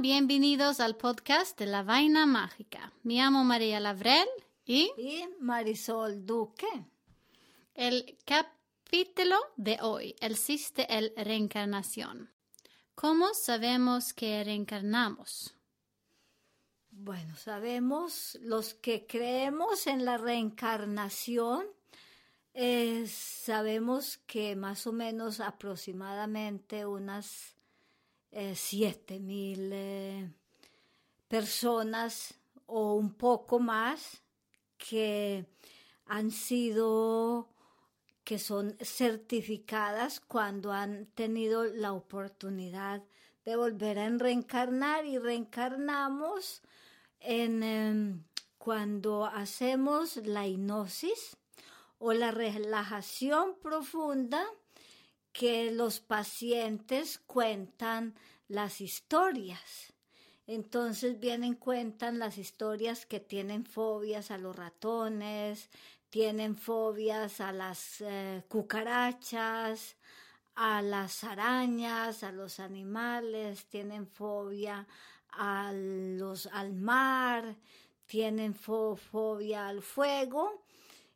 Bienvenidos al podcast de La Vaina Mágica. Me llamo María Lavrel y y Marisol Duque. el capítulo de hoy existe el reencarnación. ¿Cómo sabemos que reencarnamos? Bueno, sabemos, los que creemos en la reencarnación, eh, sabemos que más o menos aproximadamente unas eh, siete mil eh, personas o un poco más que han sido que son certificadas cuando han tenido la oportunidad de volver a reencarnar y reencarnamos en em, cuando hacemos la hipnosis o la relajación profunda que los pacientes cuentan las historias. Entonces vienen, cuentan las historias que tienen fobias a los ratones, tienen fobias a las eh, cucarachas, a las arañas, a los animales, tienen fobia a los, al mar, tienen fo- fobia al fuego.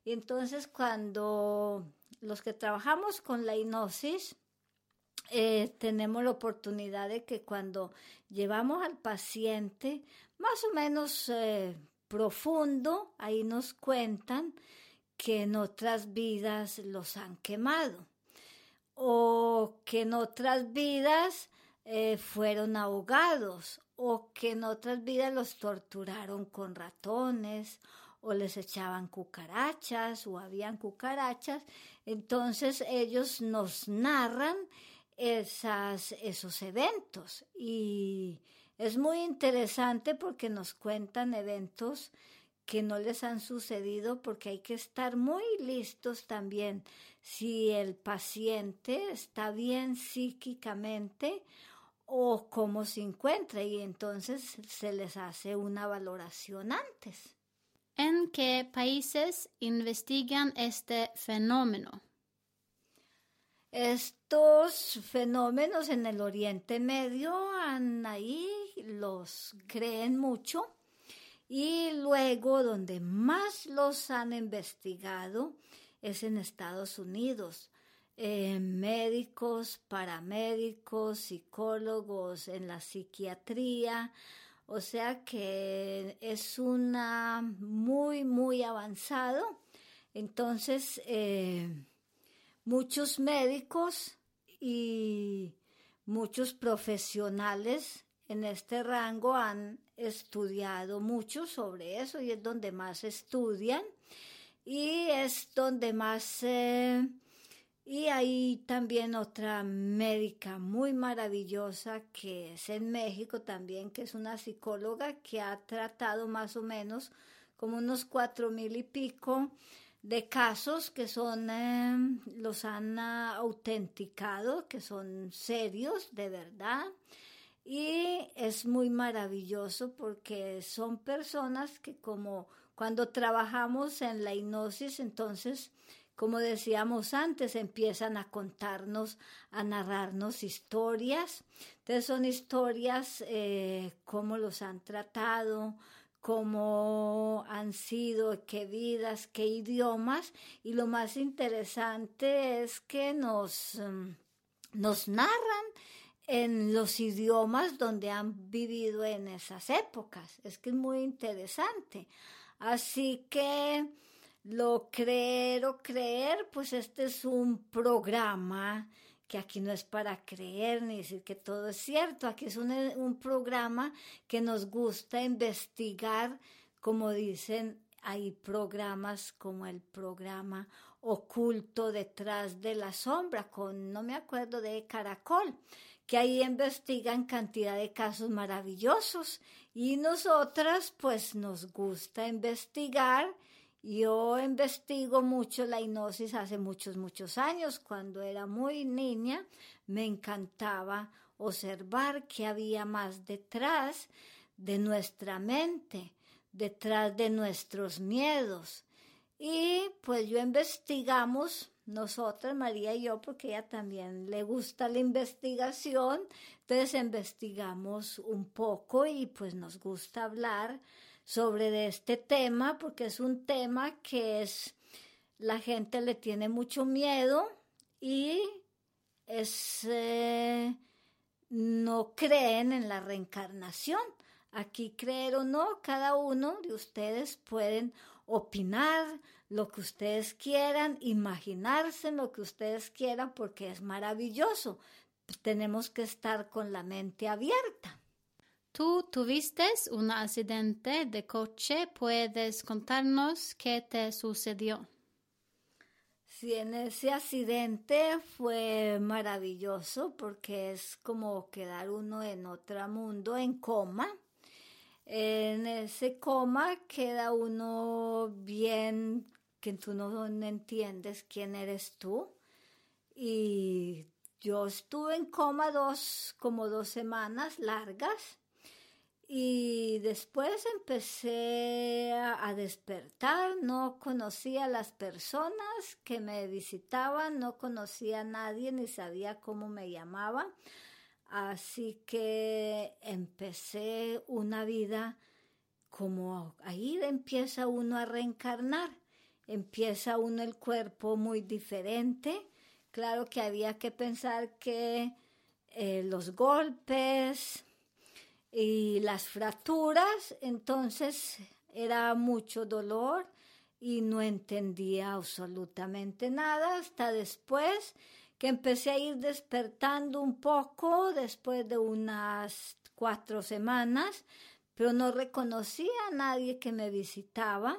Entonces cuando los que trabajamos con la hipnosis, eh, tenemos la oportunidad de que cuando llevamos al paciente más o menos eh, profundo, ahí nos cuentan que en otras vidas los han quemado o que en otras vidas eh, fueron ahogados o que en otras vidas los torturaron con ratones o les echaban cucarachas o habían cucarachas. Entonces ellos nos narran esos eventos. Y es muy interesante porque nos cuentan eventos que no les han sucedido porque hay que estar muy listos también. Si el paciente está bien psíquicamente o cómo se encuentra. Y entonces se les hace una valoración antes. ¿En qué países investigan este fenómeno? Estos fenómenos en el Oriente Medio ahí, los creen mucho y luego donde más los han investigado es en Estados Unidos. Eh, médicos, paramédicos, psicólogos en la psiquiatría, o sea que es una muy, muy avanzado. Entonces, eh, muchos médicos y muchos profesionales en este rango han estudiado mucho sobre eso y es donde más estudian y es donde más... eh, y hay también otra médica muy maravillosa que es en México también, que es una psicóloga que ha tratado más o menos como unos cuatro mil y pico de casos que son, eh, los han ah, autenticado, que son serios, de verdad. Y es muy maravilloso porque son personas que como cuando trabajamos en la hipnosis, entonces, como decíamos antes, empiezan a contarnos, a narrarnos historias. Entonces son historias, eh, cómo los han tratado, cómo han sido, qué vidas, qué idiomas. Y lo más interesante es que nos, mm, nos narran en los idiomas donde han vivido en esas épocas. Es que es muy interesante. Así que lo creer o creer, pues este es un programa que aquí no es para creer ni decir que todo es cierto, aquí es un, un programa que nos gusta investigar, como dicen, hay programas como el programa oculto detrás de la sombra, con no me acuerdo de Caracol, que ahí investigan cantidad de casos maravillosos y nosotras pues nos gusta investigar. Yo investigo mucho la hipnosis hace muchos, muchos años. Cuando era muy niña me encantaba observar qué había más detrás de nuestra mente, detrás de nuestros miedos. Y pues yo investigamos nosotras, María y yo, porque ella también le gusta la investigación, entonces investigamos un poco y pues nos gusta hablar sobre este tema, porque es un tema que es, la gente le tiene mucho miedo y es, eh, no creen en la reencarnación. Aquí creer o no, cada uno de ustedes pueden opinar lo que ustedes quieran, imaginarse lo que ustedes quieran, porque es maravilloso. Tenemos que estar con la mente abierta. Tú tuviste un accidente de coche. ¿Puedes contarnos qué te sucedió? Sí, en ese accidente fue maravilloso porque es como quedar uno en otro mundo, en coma. En ese coma queda uno bien, que tú no entiendes quién eres tú. Y yo estuve en coma dos, como dos semanas largas. Y después empecé a, despertar, no conocía a las personas que me visitaban, no conocía a nadie ni sabía cómo me llamaban. Así que empecé una vida como ahí empieza uno a reencarnar, empieza uno el cuerpo muy diferente. Claro que había que pensar que eh, los golpes y las fracturas, entonces era mucho dolor y no entendía absolutamente nada hasta después que empecé a ir despertando un poco después de unas cuatro semanas, pero no reconocía a nadie que me visitaba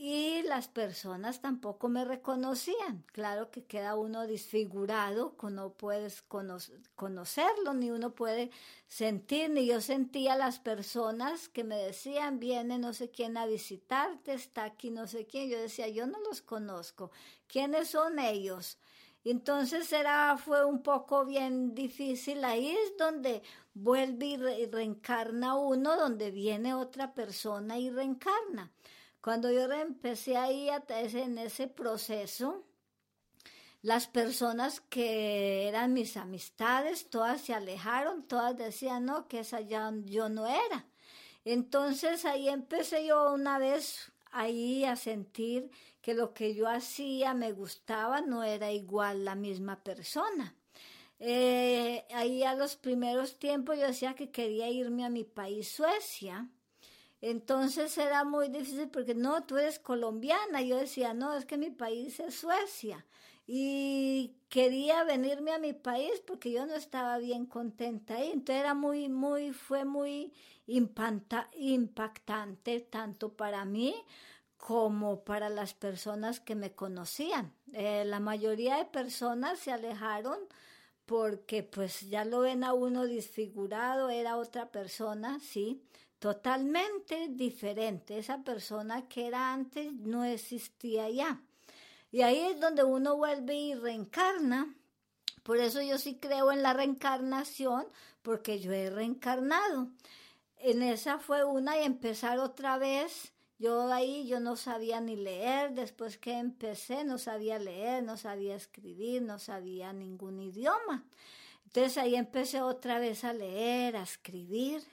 y las personas tampoco me reconocían. Claro que queda uno disfigurado, no puedes conocerlo, ni uno puede sentir, ni yo sentía las personas que me decían, viene no sé quién a visitarte, está aquí no sé quién. Yo decía, yo no los conozco. ¿Quiénes son ellos? Entonces era, fue un poco bien difícil. Ahí es donde vuelve y, y reencarna uno, donde viene otra persona y reencarna. Cuando yo empecé ahí en ese proceso, las personas que eran mis amistades, todas se alejaron, todas decían, no, que esa ya yo no era. Entonces ahí empecé yo una vez ahí a sentir que lo que yo hacía me gustaba, no era igual la misma persona. Eh, ahí a los primeros tiempos yo decía que quería irme a mi país, Suecia. Entonces era muy difícil porque no, tú eres colombiana. Yo decía, no, es que mi país es Suecia. Y quería venirme a mi país porque yo no estaba bien contenta ahí. Entonces era muy, muy, fue muy impactante tanto para mí como para las personas que me conocían. Eh, la mayoría de personas se alejaron porque pues ya lo ven a uno disfigurado, era otra persona, sí, totalmente diferente. Esa persona que era antes no existía ya. Y ahí es donde uno vuelve y reencarna. Por eso yo sí creo en la reencarnación, porque yo he reencarnado. En esa fue una y empezar otra vez yo ahí yo no sabía ni leer, después que empecé no sabía leer, no sabía escribir, no sabía ningún idioma. Entonces ahí empecé otra vez a leer, a escribir.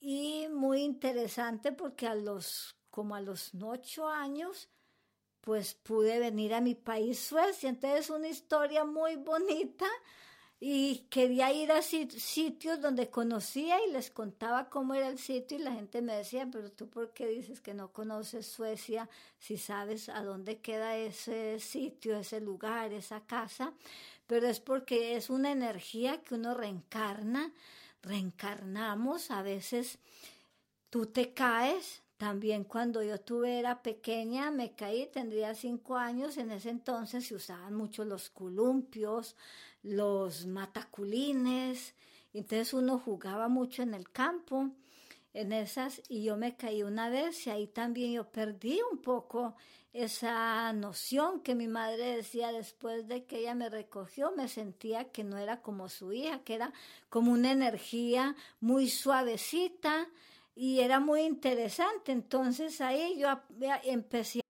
Y muy interesante porque a los, como a los ocho años, pues pude venir a mi país, Suecia. Entonces una historia muy bonita y quería ir a sitios donde conocía y les contaba cómo era el sitio y la gente me decía, pero tú por qué dices que no conoces Suecia si sabes a dónde queda ese sitio, ese lugar, esa casa. pero es porque es una energía que uno reencarna, reencarnamos, a veces tú te caes, también cuando yo tuve era pequeña, me caí, tendría cinco años, en ese entonces se usaban mucho los columpios, los mataculines, entonces uno jugaba mucho en el campo, en esas, y yo me caí una vez y ahí también yo perdí un poco esa noción que mi madre decía después de que ella me recogió, me sentía que no era como su hija, que era como una energía muy suavecita y era muy interesante. Entonces ahí yo empecé.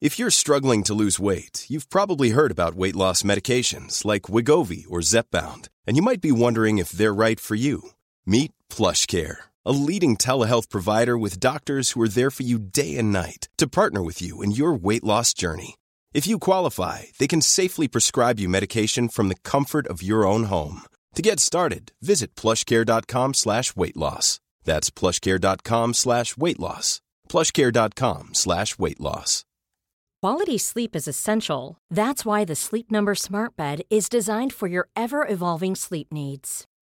If you're struggling to lose weight, you've probably heard about weight loss medications like Wigovi or Zepbound, and you might be wondering if they're right for you. Meet PlushCare, a leading telehealth provider with doctors who are there for you day and night to partner with you in your weight loss journey. If you qualify, they can safely prescribe you medication from the comfort of your own home. To get started, visit plushcare.com slash weight loss. That's plushcare.com slash weight loss. plushcare.com slash weight loss. Quality sleep is essential. That's why the Sleep Number Smart Bed is designed for your ever evolving sleep needs.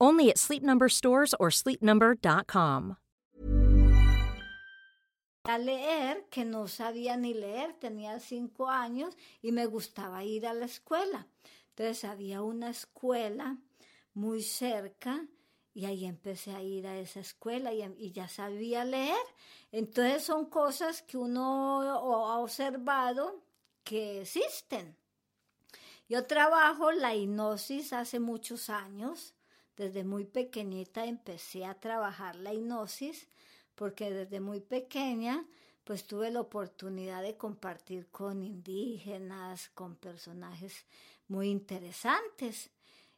Only at Sleep Number stores or sleepnumber.com. a leer, que no sabía ni leer, tenía cinco años y me gustaba ir a la escuela. Entonces había una escuela muy cerca y ahí empecé a ir a esa escuela y, y ya sabía leer. Entonces son cosas que uno ha observado que existen. Yo trabajo la hipnosis hace muchos años. Desde muy pequeñita empecé a trabajar la hipnosis porque desde muy pequeña pues tuve la oportunidad de compartir con indígenas, con personajes muy interesantes.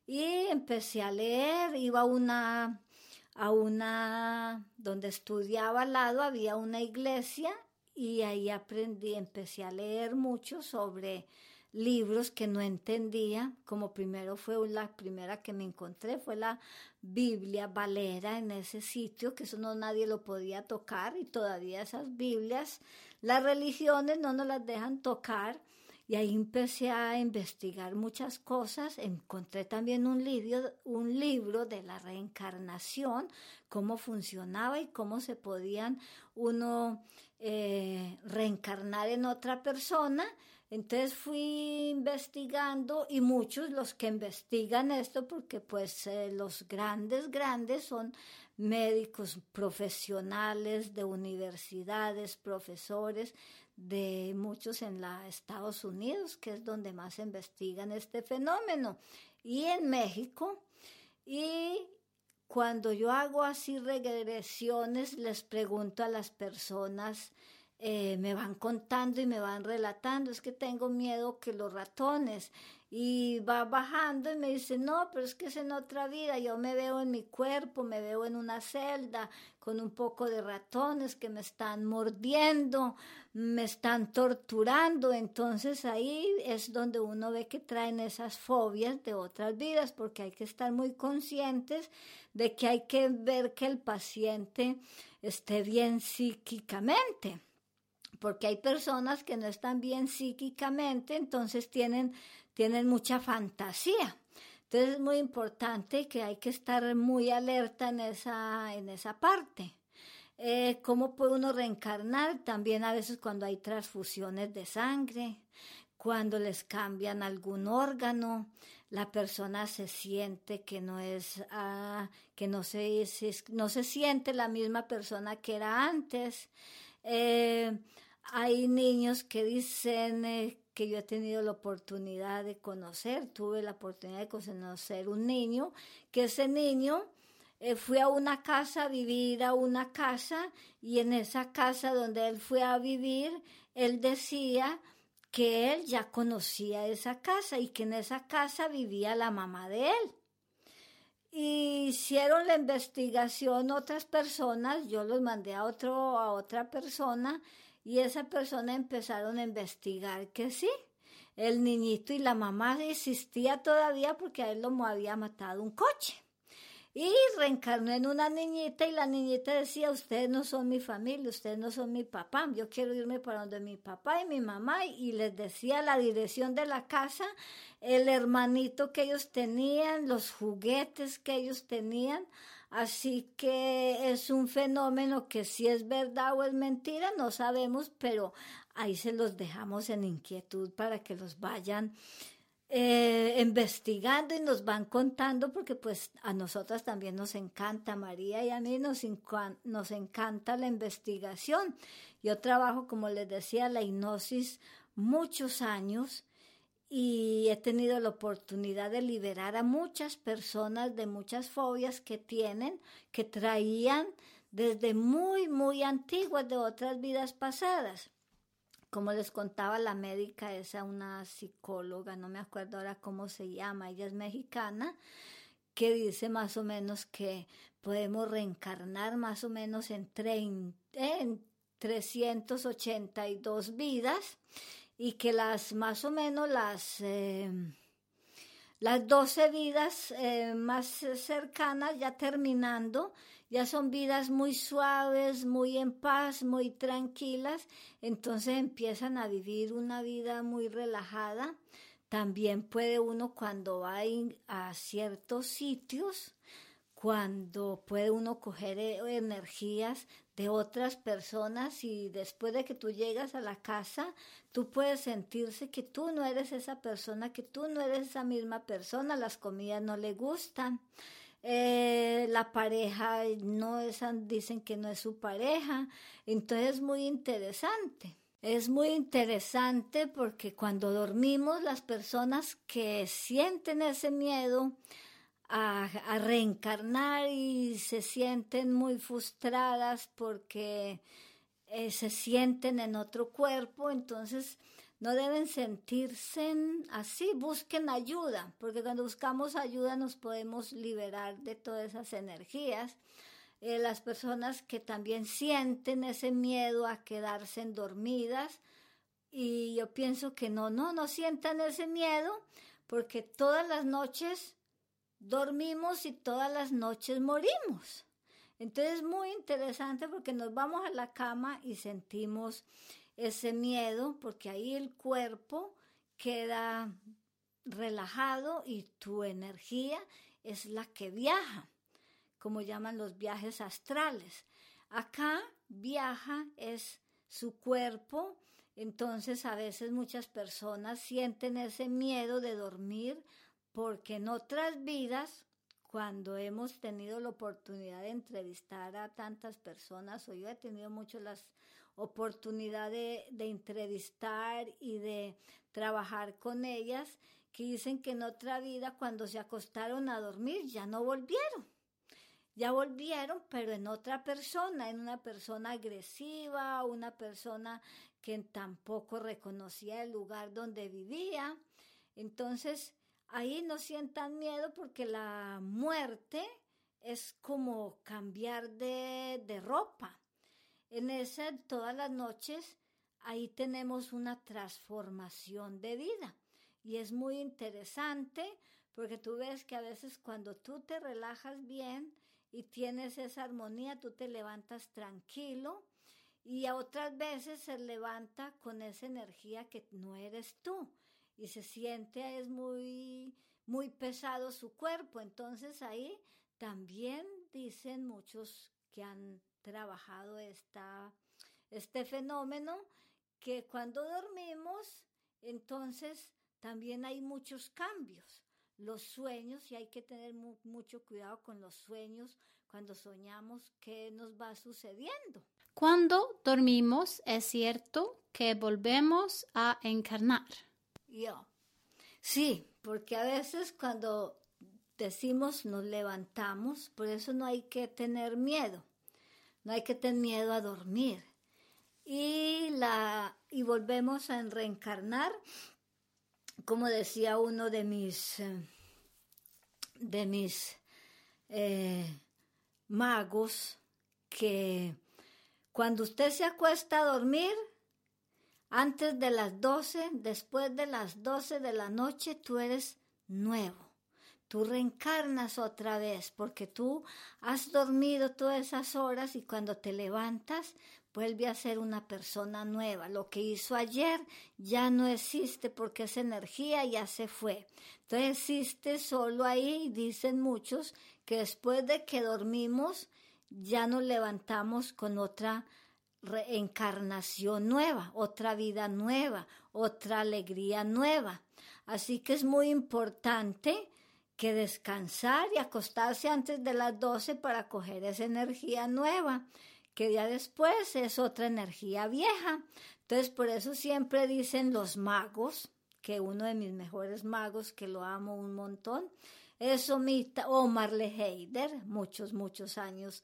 Y empecé a leer, iba a una, a una, donde estudiaba al lado había una iglesia y ahí aprendí, empecé a leer mucho sobre libros que no entendía, como primero fue la primera que me encontré, fue la Biblia Valera en ese sitio, que eso no nadie lo podía tocar y todavía esas Biblias, las religiones no nos las dejan tocar y ahí empecé a investigar muchas cosas, encontré también un libro, un libro de la reencarnación, cómo funcionaba y cómo se podían uno eh, reencarnar en otra persona entonces fui investigando y muchos los que investigan esto, porque pues eh, los grandes, grandes son médicos profesionales de universidades, profesores de muchos en los Estados Unidos, que es donde más investigan este fenómeno, y en México. Y cuando yo hago así regresiones, les pregunto a las personas, eh, me van contando y me van relatando, es que tengo miedo que los ratones, y va bajando y me dice, no, pero es que es en otra vida, yo me veo en mi cuerpo, me veo en una celda con un poco de ratones que me están mordiendo, me están torturando, entonces ahí es donde uno ve que traen esas fobias de otras vidas, porque hay que estar muy conscientes de que hay que ver que el paciente esté bien psíquicamente porque hay personas que no están bien psíquicamente, entonces tienen, tienen mucha fantasía. Entonces es muy importante que hay que estar muy alerta en esa, en esa parte. Eh, ¿Cómo puede uno reencarnar? También a veces cuando hay transfusiones de sangre, cuando les cambian algún órgano, la persona se siente que no es, ah, que no se, no se siente la misma persona que era antes. Eh, hay niños que dicen eh, que yo he tenido la oportunidad de conocer, tuve la oportunidad de conocer un niño, que ese niño eh, fue a una casa a vivir a una casa y en esa casa donde él fue a vivir, él decía que él ya conocía esa casa y que en esa casa vivía la mamá de él. Hicieron la investigación otras personas, yo los mandé a otro a otra persona y esa persona empezaron a investigar que sí, el niñito y la mamá existía todavía porque a él lo había matado un coche. Y reencarnó en una niñita y la niñita decía, ustedes no son mi familia, ustedes no son mi papá, yo quiero irme para donde mi papá y mi mamá y les decía la dirección de la casa, el hermanito que ellos tenían, los juguetes que ellos tenían. Así que es un fenómeno que si es verdad o es mentira, no sabemos, pero ahí se los dejamos en inquietud para que los vayan eh, investigando y nos van contando porque pues a nosotras también nos encanta, María y a mí nos, nos encanta la investigación. Yo trabajo, como les decía, la hipnosis muchos años y he tenido la oportunidad de liberar a muchas personas de muchas fobias que tienen, que traían desde muy, muy antiguas de otras vidas pasadas. Como les contaba la médica, esa una psicóloga, no me acuerdo ahora cómo se llama, ella es mexicana, que dice más o menos que podemos reencarnar más o menos en, en 382 vidas y que las más o menos las... Eh, las 12 vidas eh, más cercanas, ya terminando, ya son vidas muy suaves, muy en paz, muy tranquilas, entonces empiezan a vivir una vida muy relajada. También puede uno cuando va a ciertos sitios, cuando puede uno coger eh, energías de otras personas y después de que tú llegas a la casa, tú puedes sentirse que tú no eres esa persona, que tú no eres esa misma persona, las comidas no le gustan. Eh, la pareja no es, dicen que no es su pareja, entonces es muy interesante. Es muy interesante porque cuando dormimos las personas que sienten ese miedo a, reencarnar y se sienten muy frustradas porque eh, se sienten en otro cuerpo, entonces no deben sentirse así, busquen ayuda, porque cuando buscamos ayuda nos podemos liberar de todas esas energías. Eh, las personas que también sienten ese miedo a quedarse dormidas, y yo pienso que no, no, no sientan ese miedo, porque todas las noches dormimos y todas las noches morimos. Entonces es muy interesante porque nos vamos a la cama y sentimos ese miedo porque ahí el cuerpo queda relajado y tu energía es la que viaja, como llaman los viajes astrales. Acá viaja es su cuerpo, entonces a veces muchas personas sienten ese miedo de dormir porque en otras vidas, cuando hemos tenido la oportunidad de entrevistar a tantas personas, o yo he tenido mucho las oportunidades de, entrevistar y de trabajar con ellas, que dicen que en otra vida, cuando se acostaron a dormir, ya no volvieron. Ya volvieron, pero en otra persona, en una persona agresiva, una persona que tampoco reconocía el lugar donde vivía. Entonces, ahí no sientan miedo porque la muerte es como cambiar de, de ropa. En esa, todas las noches, ahí tenemos una transformación de vida. Y es muy interesante porque tú ves que a veces cuando tú te relajas bien y tienes esa armonía, tú te levantas tranquilo y a otras veces se levanta con esa energía que no eres tú y se siente, es muy, muy pesado su cuerpo. Entonces ahí también dicen muchos que han trabajado esta, este fenómeno, que cuando dormimos, entonces también hay muchos cambios. Los sueños, y hay que tener mucho cuidado con los sueños cuando soñamos qué nos va sucediendo. Cuando dormimos, es cierto que volvemos a encarnar. Yo. Sí, porque a veces cuando decimos nos levantamos, por eso no hay que tener miedo. No hay que tener miedo a dormir. y, la, y volvemos a reencarnar, como decía uno de mis, de mis eh, magos, que cuando usted se acuesta a dormir, antes de las 12, después de las 12 de la noche, tú eres nuevo. Tú reencarnas otra vez porque tú has dormido todas esas horas y cuando te levantas vuelve a ser una persona nueva. Lo que hizo ayer ya no existe porque esa energía ya se fue. Entonces existe solo ahí, dicen muchos, que después de que dormimos ya nos levantamos con otra reencarnación nueva, otra vida nueva, otra alegría nueva. Así que es muy importante que descansar y acostarse antes de las 12 para coger esa energía nueva, que ya después es otra energía vieja. Entonces, por eso siempre dicen los magos, que uno de mis mejores magos, que lo amo un montón, es Omar Leheider, muchos, muchos años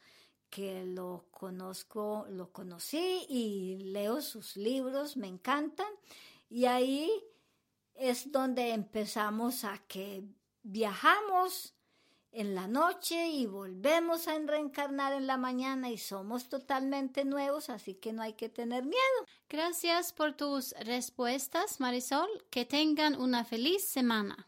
que lo conozco, lo conocí y leo sus libros, me encantan. Y ahí es donde empezamos a que viajamos en la noche y volvemos a reencarnar en la mañana y somos totalmente nuevos, así que no hay que tener miedo. Gracias por tus respuestas, Marisol. Que tengan una feliz semana.